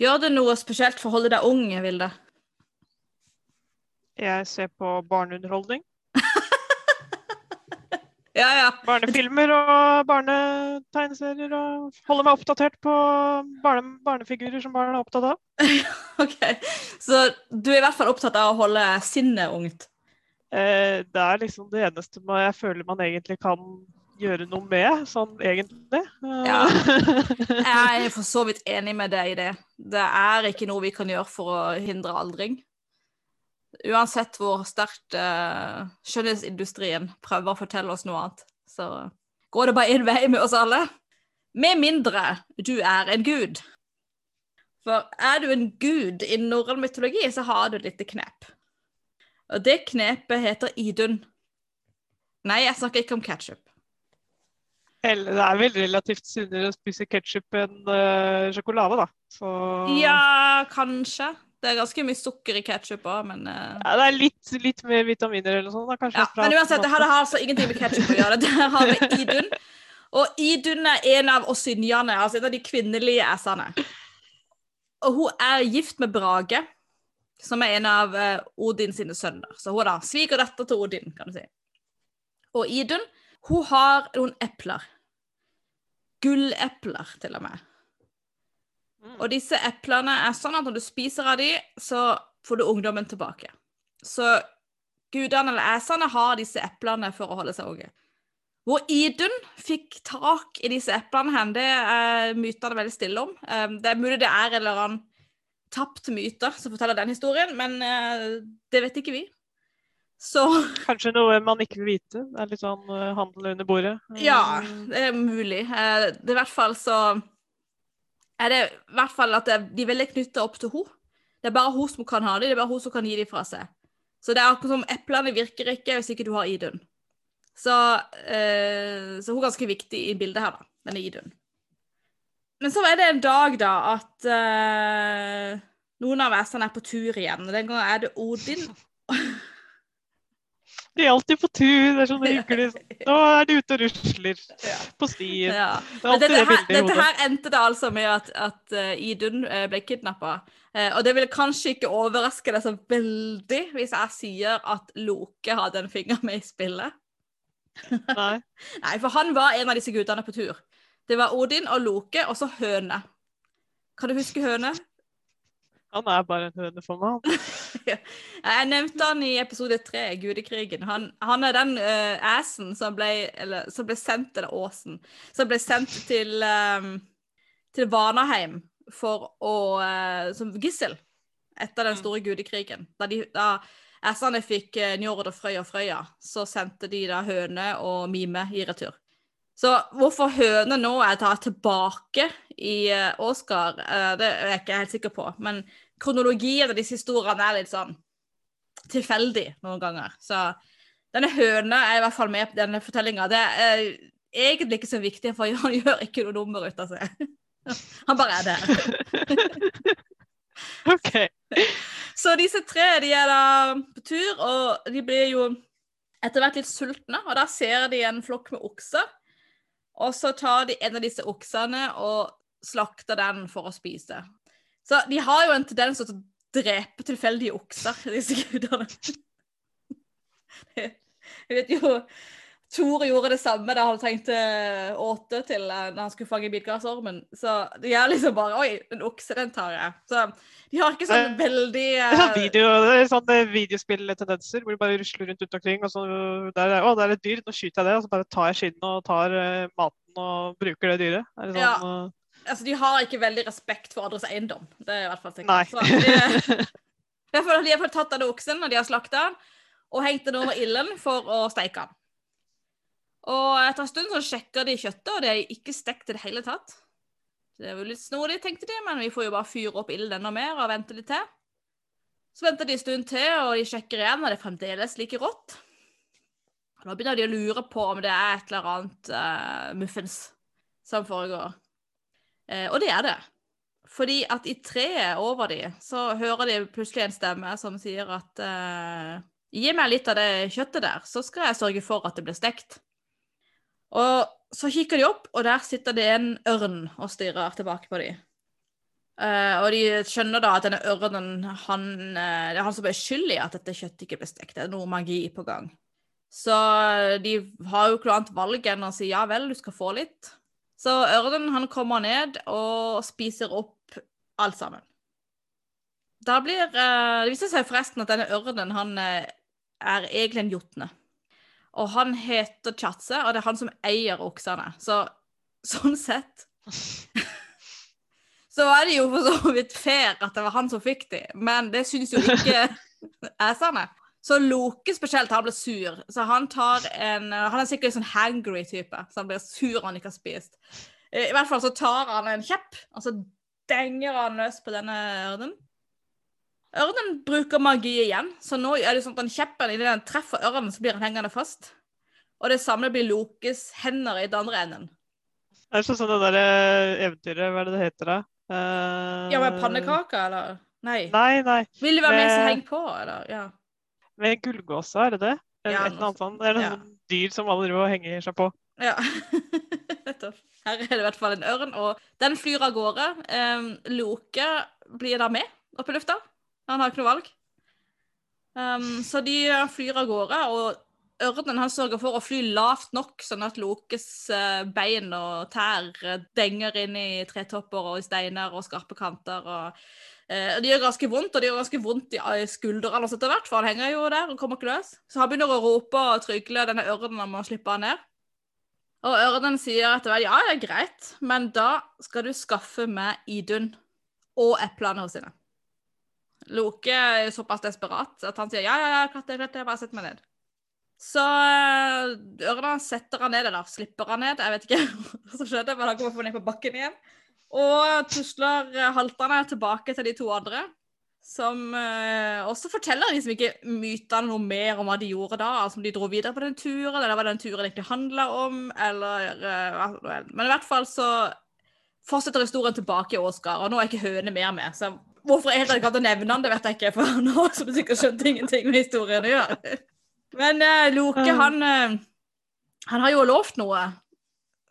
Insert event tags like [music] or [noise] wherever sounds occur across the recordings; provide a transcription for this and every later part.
Gjør det noe spesielt for å holde deg ung, Vilde? Jeg ser på barneunderholdning. [laughs] Ja, ja. Barnefilmer og barnetegneserier. Og holder meg oppdatert på barne, barnefigurer som barn er opptatt av. [laughs] OK. Så du er i hvert fall opptatt av å holde sinnet ungt? Eh, det er liksom det eneste jeg føler man egentlig kan gjøre noe med, sånn egentlig. Eh, Ja. [laughs] Jeg er for så vidt enig med deg i det. Det er ikke noe vi kan gjøre for å hindre aldring. Uansett hvor sterkt uh, skjønnhetsindustrien prøver å fortelle oss noe annet, så går det bare én vei med oss alle. Med mindre du er en gud. For er du en gud i norrøn mytologi, så har du et lite knep. Og det knepet heter Idun. Nei, jeg snakker ikke om ketsjup. Eller det er vel relativt sunnere å spise ketsjup enn uh, sjokolade, da. Så Ja, kanskje. Det er ganske mye sukker i ketsjup òg, men uh... Ja, det er litt, litt mer vitaminer eller noe sånt. Ja. Men uansett, det her har altså ingenting med ketsjup å gjøre. [laughs] Det her har med Idun. Og Idun er en av osynjane, altså en av de kvinnelige æsene. Og hun er gift med Brage, som er en av eh, Odin sine sønner. Så hun er da svigerdatter til Odin, kan du si. Og Idun, hun har noen epler. Gullepler, til og med. Mm. Og disse eplene er sånn at når du spiser av dem, så får du ungdommen tilbake. Så gudene eller æsene har disse eplene for å holde seg unge. Hvor Idun fikk tak i disse eplene hen, det er mytene veldig stille om. Um, Det er mulig det er en eller annen tapt myte som forteller den historien, men eh, det vet ikke vi. Så Kanskje noe man ikke vil vite. Det er litt sånn uh, handel under bordet. Ja, Mm. det er mulig. Uh, Det er i hvert fall så er det i hvert fall at det- de er veldig knytta opp til henne. Det er bare hun som kan ha dem, det er bare hun som kan gi dem fra seg. Så det er akkurat som eplene virker ikke hvis ikke du har Idun. Så, uh, så hun er ganske viktig i bildet her, da, denne Idun. Men så er det en dag, da, at uh, noen av æsene er på tur igjen. og Den gangen er det Odin. [laughs] De er alltid på tur. Det er sånn hyggelig. Nå er de ute og rusler på stien. Ja. Det dette, her, dette her endte det altså med at, at eh, Idun eh, ble kidnappa. og det vil kanskje ikke overraske deg så veldig hvis jeg sier at Loke hadde en finger med i spillet. Nei. [laughs] Nei, for han var en av disse gudene på tur. Det var Odin og Loke, og så høne. Kan du huske høne? Han er bare en høne for meg. [laughs] Jeg nevnte han i episode tre, Gudekrigen. Han, han er den uh, assen som ble, eller, som ble sendt, eller åsen, som ble sendt til, um, til Vanaheim for å, uh, som gissel etter den Mm. store gudekrigen. Da, de, da assene fikk uh, Njord og Frøy og Frøya, så sendte de da høne og mime i retur. Så hvorfor høne nå er tatt tilbake i uh, Oscar, eh, det er jeg ikke helt sikker på. Men kronologien av disse historiene er litt sånn tilfeldig noen ganger. Så denne høna er i hvert fall med på denne fortellinga. Det er egentlig ikke så viktig, for han [laughs] gjør ikke noe nummer ut av seg. [laughs] Han bare er der. [laughs] OK. Så disse tre de er da på tur, og de blir jo etter hvert litt sultne. Og da ser de en flokk med okser. Og så tar de en av disse oksene og slakter den for å spise. Så de har jo en tendens til å drepe tilfeldige okser, disse gudene. Jeg vet jo Thor gjorde det samme da han trengte åte til eh, når han skulle fange midgardsormen. Så de er liksom bare Oi, en okse, den tar jeg. Så de har ikke sånn veldig Det er sånn, eh, video, er videospilltendenser hvor de bare rusler rundt rundt omkring. og så der, er- Å, det er et dyr, nå skyter jeg det. Og så bare tar jeg skinnet og tar maten og bruker det dyret. Det Ja. Altså, de har ikke veldig respekt for andres eiendom. Det er i hvert fall sikkert. Så de, i hvert fall, de har fått tatt denne oksen, når de har slakta den, og hengt den over ilden for å steike den. Og etter en stund så sjekker de kjøttet, og det er ikke stekt i det hele tatt. Det er jo litt snodig, tenkte de, men vi får jo bare fyre opp ilden enda mer og vente litt til. Så venter de en stund til, og de sjekker igjen, og det er fremdeles like rått. Og da begynner de å lure på om det er et eller annet uh, muffins som foregår. Eh, og det er det. Fordi at i treet over de, så hører de plutselig en stemme som sier at eh, Gi meg litt av det kjøttet der, så skal jeg sørge for at det blir stekt. Og så kikker de opp, og der sitter det en ørn og stirrer tilbake på dem. Eh, og de skjønner da at denne ørnen han, eh, Det er han som er skyld i at dette kjøttet ikke ble stekt. Det er noe magi på gang. Så de har jo ikke noe annet valg enn å si ja vel, du skal få litt. Så ørnen han kommer ned og spiser opp alt sammen. Da blir eh, Det viser seg forresten at denne ørnen han eh, er egentlig en jotne. Og han heter Tjatse, og det er han som eier oksene. Så sånn sett [laughs] Så var det jo for så vidt fair at det var han som fikk de, men det syns jo ikke [laughs] æsene. Så Loke spesielt, han blir sur. Så han tar en Han er sikkert en sånn hangry type, så han blir sur når han ikke har spist. I hvert fall så tar han en kjepp, og så denger han løs på denne ørnen. Ørnen bruker magi igjen, så nå er det sånn at den kjeppen idet den treffer ørnen, så blir han hengende fast. Og det samme blir Lokes hender i den andre enden. Det er sånn som det der eh, eventyret, hva er det det heter da? Uh, Ja, med pannekaker, eller? Nei. Nei, nei. Vil du være med, som henger heng på, eller? Ja. Med gullgåsa, er det det? Ja, et eller annet sånt. Det er noe ja. dyr som alle driver og henger seg på. ja. [laughs] Her er det i hvert fall en ørn, og den flyr av gårde. Um, Loke blir da med opp i lufta. Han har ikke noe valg. Um, så de flyr av gårde, og ørnen han sørger for å fly lavt nok, sånn at Lokes eh, bein og tær eh, denger inn i tretopper og i steiner og skarpe kanter. og eh, Det gjør ganske vondt, og det gjør ganske vondt i i skuldrene etter hvert, for han henger jo der og kommer ikke løs. Så han begynner å rope og trygle denne ørnen om å slippe han ned. Og ørnen sier etter hvert ja, det er greit, men da skal du skaffe meg Idun og eplene hos henne. Loke er såpass desperat at han sier ja, ja, ja, klart det, klart det, bare sett meg ned. Så øh, ørnen setter han ned, eller slipper han ned, jeg vet ikke [laughs] hva som skjedde, men han kommer ned på bakken igjen. Og tusler halterne haltende tilbake til de to andre, som øh, også forteller liksom ikke mytene noe mer om hva de gjorde da, altså om de dro videre på den turen, eller hva den turen egentlig handla om, eller det. Men i hvert fall så fortsetter historien tilbake i Åsgard, og nå er ikke høne mer med. Så hvorfor jeg helt gadd å nevne han, det vet jeg ikke, for [laughs] nå som du sikkert skjønte ingenting med historien å gjøre. Men eh, Loke, han, eh, han har jo lovt noe,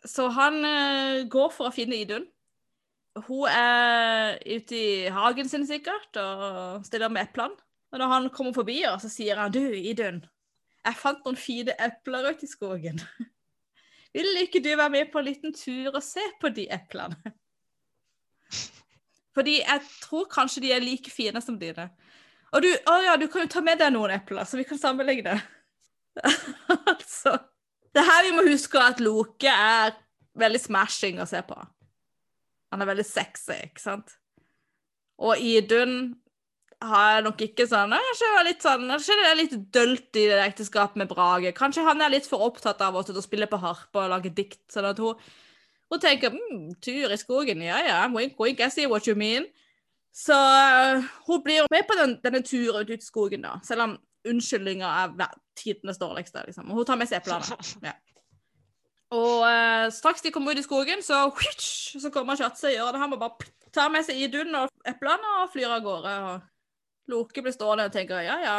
så han eh, går for å finne Idun. Hun er ute i hagen sin sikkert, og stiller med eplene. Og når han kommer forbi og så sier han, du, Idun, jeg fant noen fine epler ute i skogen. [laughs] Vil ikke du være med på en liten tur og se på de eplene? [laughs] Fordi jeg tror kanskje de er like fine som dine. Og du, å ja, du kan jo ta med deg noen epler, så vi kan sammenligne. [laughs] altså. Det er her vi må huske at Loke er veldig smashing å se på. Han er veldig sexy, ikke sant? Og Idun har nok ikke sånn Kanskje det er litt sånn, det er litt dølt i det ekteskapet med Brage. Kanskje han er litt for opptatt av å spille på harpe og lage dikt. sånn at hun, hun tenker mm, tur i skogen, ja ja, wink wink, I see what you mean. Så uh, hun blir med på den, denne turen ut i skogen, da. Selv om unnskyldninger er tidenes dårligste. liksom. Og hun tar med seg eplene. [laughs] Ja. Og øh, straks de kommer ut i skogen, så, whitch, så kommer Shatzy og gjør det. Han må bare ta med seg Idun og eplene og flyr av gårde. og Loke blir stående og tenker ja, ja.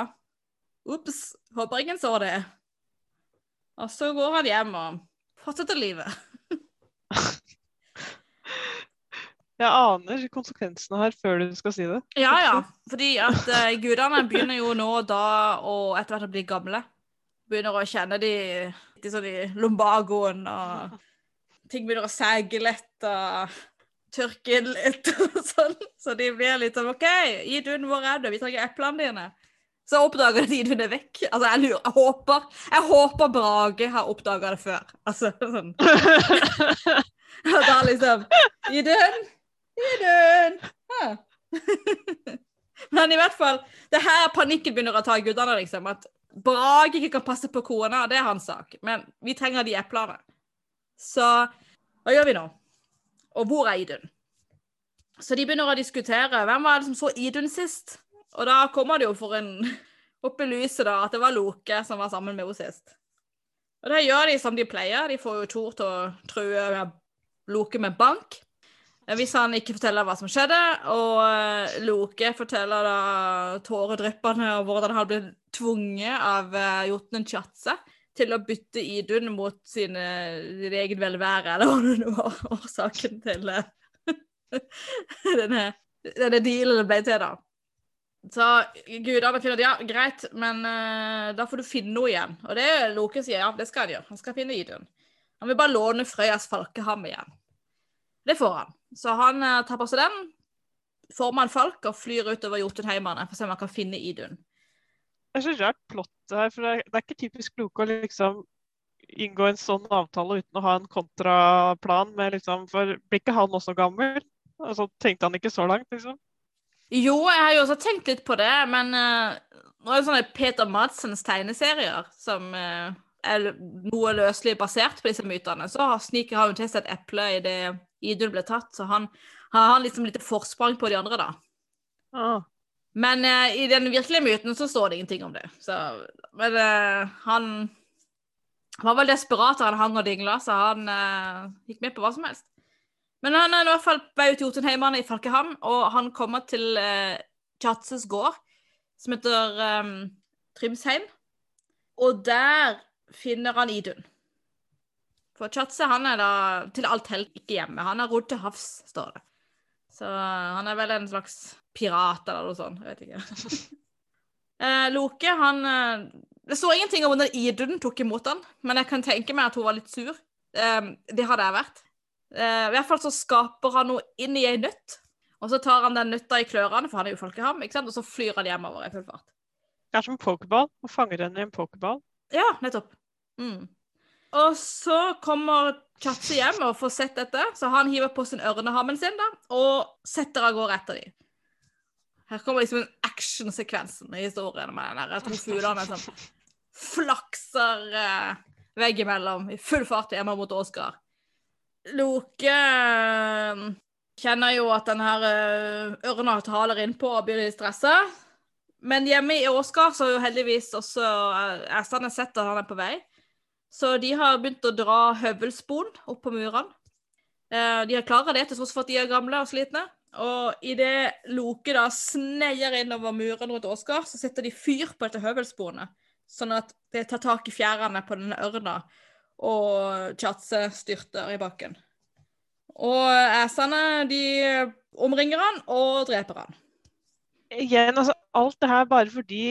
Ops, håper ingen så det. Og så går han hjem og fortsetter livet. [laughs] Jeg aner konsekvensene her før du skal si det. Ja, ja. Fordi at uh, gudene begynner jo nå da å etter hvert å bli gamle. Begynner å kjenne de, de sånn i lumbagoen, og ting begynner å sege lett og tørke inn litt og [laughs] sånn. Så de blir litt sånn OK, Idun, hvor er du? Vi trenger eplene dine. Så oppdager de at Idun er vekk. Altså, jeg lurer Jeg håper, jeg håper Brage har oppdaga det før. Altså sånn [laughs] Og da liksom Idun! Idun! [laughs] Men i hvert fall, det her panikken begynner å ta guttene, liksom. At Brage ikke kan passe på kona, det er hans sak. Men vi trenger de eplene. Så hva gjør vi nå? Og hvor er Idun? Så de begynner å diskutere. Hvem var det som så Idun sist? Og da kommer det jo for en [laughs] opp i lyset da, at det var Loke som var sammen med henne sist. Og det gjør de som de pleier. De får jo Tor til å true Loke med bank. Eh, Hvis han ikke forteller hva som skjedde, og eh, Loke forteller da tåredryppende og hvordan han ble tvunget av uh, jotnen Tjatse til å bytte Idun mot sin egen velvære, eller hva det var årsaken til, eh, [laughs] denne, denne dealen ble til, da. Så gudene finner at ja, greit, men uh, da får du finne noe igjen. Og det Loke sier, ja, det skal han gjøre. Han skal finne Idun. Han vil bare låne Frøyas falkeham igjen. Det får han. Så han uh, tar på seg den, Formann og flyr utover Jotunheimene for å se om han kan finne Idun. Det er så rart plott det her, for det er, det er ikke typisk Loke å liksom inngå en sånn avtale uten å ha en kontraplan med liksom For blir ikke han også gammel? Altså, tenkte han ikke så langt, liksom? Jo, jeg har jo også tenkt litt på det, men uh, nå er det sånne Peter Madsens tegneserier som uh, er noe løselig basert på disse mytene. Så sniker han til seg et eple i det Idun ble tatt, så han har liksom litt forsprang på de andre, da. Ah. Men uh, i den virkelige myten så står det ingenting om det. Så, men han var vel desperat da han hang og dingla, så han gikk med på hva som helst. Men han er i hvert fall vei ut til Jotunheimene i Falkehamn, og han kommer til uh, Tjatses gård, som heter um, Trimsheim. Og der finner han Idun. For Tjatse han er da til alt hell ikke hjemme. Han er rodd til havs, står det. Så uh, han er vel en slags pirat eller noe sånt. Jeg vet ikke. [laughs] eh, Loke, han uh, Det står ingenting om hvordan Idun tok imot han, men jeg kan tenke meg at hun var litt sur. det hadde jeg vært. Eh, I hvert fall så skaper han noe inn i ei nøtt, og så tar han den nøtta i klørne, for han er jo folkeham, ikke sant? og så flyr han hjemover i full fart. Det er som pokerball. Å fanger henne i en pokerball. Ja, nettopp. Mm. Og så kommer Chatse hjem og får sett dette, så han hiver på sin ørnehammen sin da, og setter av gårde etter dem. Her kommer liksom en actionsekvensen i historien med den der to fuglene som flakser eh, veggimellom i full fart hjemme mot Oskar. Loke eh, kjenner jo at den her eh, ørna taler innpå og blir litt stressa. Men hjemme i Oscar så er jo heldigvis også æsene eh, sett at han er på vei. Så de har begynt å dra høvelspon opp på murene. De har klart det til tross for at de er gamle og slitne. Og idet Loke da sneier innover murene rundt Åsgard, så setter de fyr på dette høvelsporet. Sånn at det tar tak i fjærene på denne ørna og Tjatse styrter i bakken. Og æsene de omringer han og dreper han. Igjen, altså alt det her bare fordi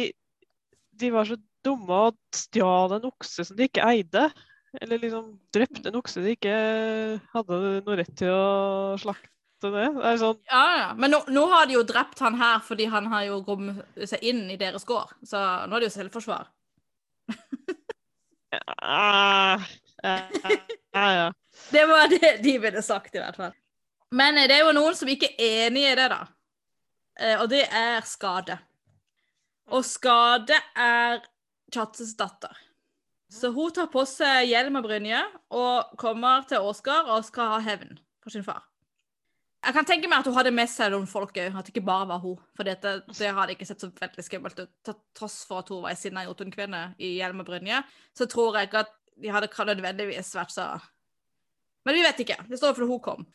de var så dumme og stjal en okse som de ikke eide. Eller liksom drepte en okse de ikke hadde noe rett til å slakte. Det. Det sånn... Ja, ja. Men nå, nå, har de jo drept han her fordi han har jo kommet seg inn i deres gård. Så nå er det jo selvforsvar. [laughs] ja, ja, ja. Det var det de ville sagt, i hvert fall. Men eh, det er jo noen som ikke er enig i det, da. Eh, og det er Skade. Og Skade er Chattes datter. Så hun tar på seg hjelm og brynje og kommer til Oskar og skal ha hevn for sin far. Jeg kan tenke meg at hun hadde med seg noen folk òg, at det ikke bare var hun. For det, det hadde ikke sett så veldig skummelt ut. Til tross for at hun var ei sinna jotunkvinne i hjelm og brynje, så tror jeg ikke at de hadde nødvendigvis vært så Men vi vet ikke. Det står for hun kom.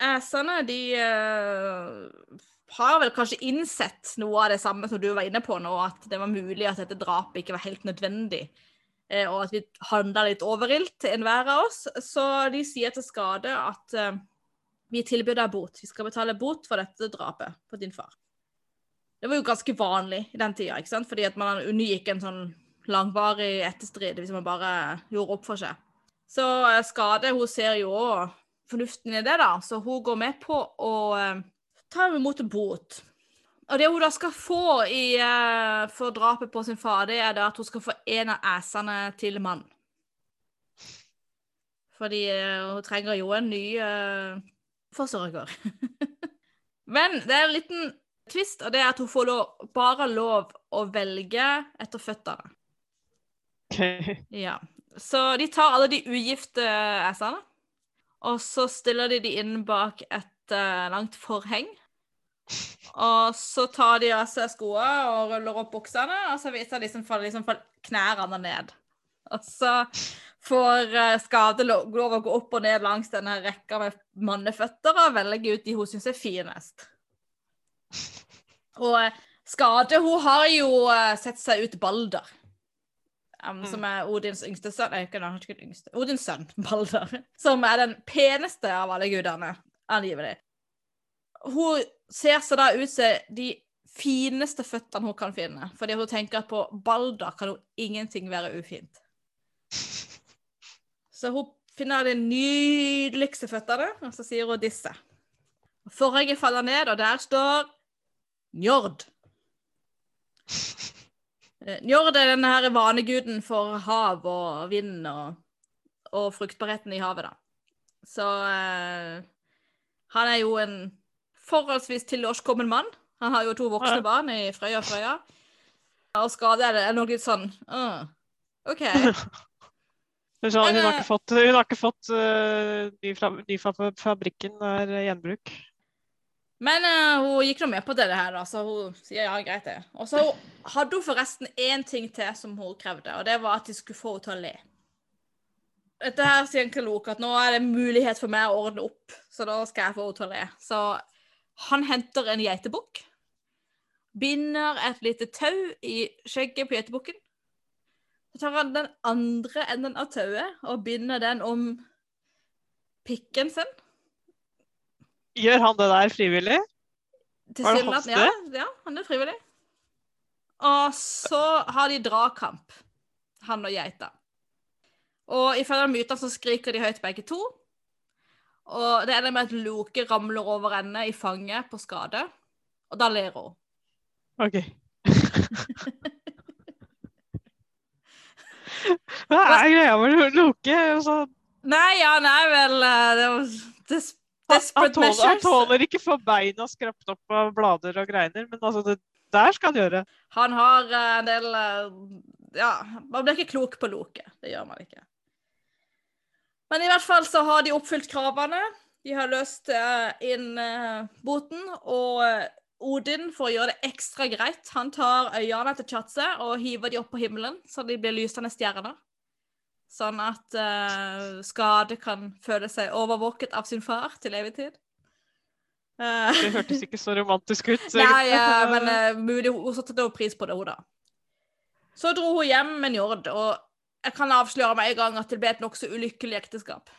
Æsene, de uh, har vel kanskje innsett noe av det samme som du var inne på nå, at det var mulig at dette drapet ikke var helt nødvendig. Uh, og at vi handla litt overilt enhver av oss. Så de sier til Skade at uh, vi tilbyr deg bot. Vi skal betale bot for dette drapet på din far. Det var jo ganske vanlig i den tida, ikke sant? fordi at man unngikk en sånn langvarig etterstrid hvis man bare gjorde opp for seg. Så eh, Skade hun ser jo òg fornuften i det, da, så hun går med på å uh, hun imot en bot. Og det hun da skal få i, uh, for drapet på sin far, det er at hun skal få en av æsene til mann. Fordi uh, hun trenger jo en ny forsørger. [laughs] Men det er en liten twist, og det er at hun får lov, bare lov å velge etter føttene. Ja. Så de tar alle de ugifte æsene, og så stiller de de inn bak et uh, langt forheng. Og så tar de av seg skoene og ruller opp buksene, og så viser de liksom faller liksom knærne ned. Og så får uh, Skade lov å gå opp og ned langs denne rekka med manneføtter og velge ut de hun syns er finest. Og uh, Skade hun har jo sett seg ut Balder um, som er Odins yngste sønn Nei, ikke, ikke yngste. Odins sønn, [laughs] Balder. Som er den peneste av alle gudene. Angivelig. Hun ser seg da ut som de fineste føttene hun kan finne, fordi hun tenker at på Balder kan jo ingenting være ufint. [laughs] Så hun finner de nydeligste føttene, og så sier hun disse. Forhenget faller ned, og der står Njord. [laughs] Eh, Njord er denne her vaneguden for hav og vind og, og fruktbarheten i havet, da. Så eh, han er jo en forholdsvis tilårskommen mann. Han har jo to voksne barn i Frøya Frøya. Og skade er det er nok litt sånn uh, OK. [laughs] Hun, har, hun har eh, ikke fått, hun har ikke fått uh, ny, fra, ny fra fabrikken, er gjenbruk. Men uh, hun gikk nå med på det her, da, så hun sier ja, greit det. Og så hadde hun forresten én ting til som hun krevde, og det var at de skulle få henne til å le. Dette her sier en Kalok at nå er det mulighet for meg å ordne opp, så da skal jeg få henne til å le. Så han henter en geitebukk, binder et lite tau i skjegget på geitebukken. Så tar han den andre enden av tauet og binder den om pikken sin. Gjør han det der frivillig? Til Var det hans Sydland, ja, ja, han er frivillig. Og så har de dragkamp, han og geita. Og ifølge mytene så skriker de høyt begge to. Og det ender med at Loke ramler over ende i fanget på skade. Og da ler hun. OK. [laughs] Hva er greia med Loke? Altså, Nei, ja, han er vel eh, det var des han, Desperate tåler, han measures. tåler ikke få beina skrapt opp av blader og greiner, men altså, det der skal han gjøre. Han har eh, en del eh, Ja, man blir ikke klok på Loke. Det gjør man ikke. Men i hvert fall så har de oppfylt kravene. De har løst eh, inn eh, boten. Og eh, Odin, for å gjøre det ekstra greit, han tar øynene til Tjatse og hiver de opp på himmelen, så de blir lysende stjerner. Sånn at uh, Skade kan føle seg overvåket av sin far til evig tid. Uh, Det hørtes ikke så romantisk ut. [laughs] Nei, eh, men uh, mulig hun satte pris på det, hun da. Så dro hun hjem med Njord, og jeg kan avsløre med en gang at det ble et nokså ulykkelig ekteskap.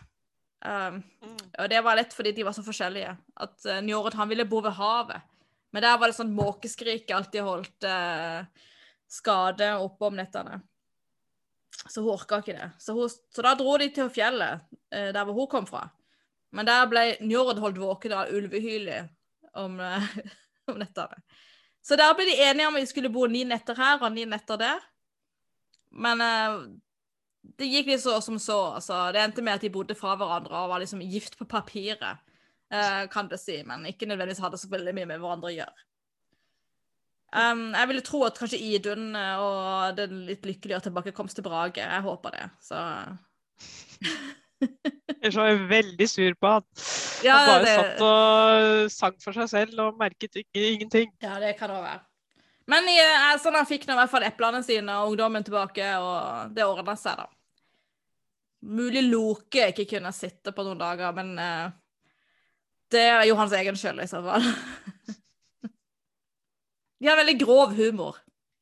Um, Mm. og det var lett fordi de var så forskjellige. At uh, Njord han ville bo ved havet. Men der var det sånn måkeskrik alltid holdt uh, skade oppe om nettene. Så hun orka ikke det. Så, hun, så da dro de til fjellet, uh, der hvor hun kom fra. Men der ble Njord holdt våken av ulvehylet om, uh, [laughs] om nettene. Så der ble de enige om at de skulle bo ni netter her og ni netter der. Men eh, det gikk litt så som så. Altså. Det endte med at de bodde fra hverandre og var liksom gift på papiret, uh, kan det si. Men ikke nødvendigvis hadde så veldig mye med hverandre å gjøre. Um, jeg ville tro at kanskje Idun eh, og den litt lykkeligere tilbakekomst til Brage. Jeg håper det. Så Ellers [laughs] var jeg veldig sur på han. Ja, han bare det- satt og sang for seg selv og merket ikke, ingenting. Ja, det kan det være. Men i, sånn han fikk nå i hvert fall eplene sine og ungdommen tilbake, og det ordna seg, da. Mulig Loke ikke kunne sitte på noen dager, men eh, det er jo hans egen skyld, i så fall. [laughs] De har veldig grov humor,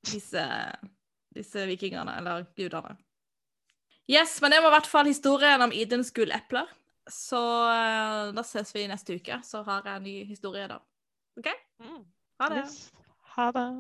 disse, disse vikingene, eller gudene. Yes, men det var i hvert fall historien om Idens gullepler. Så eh, da ses vi neste uke, så har jeg en ny historie da. OK? Mm. Ha det. Yes. 好吧。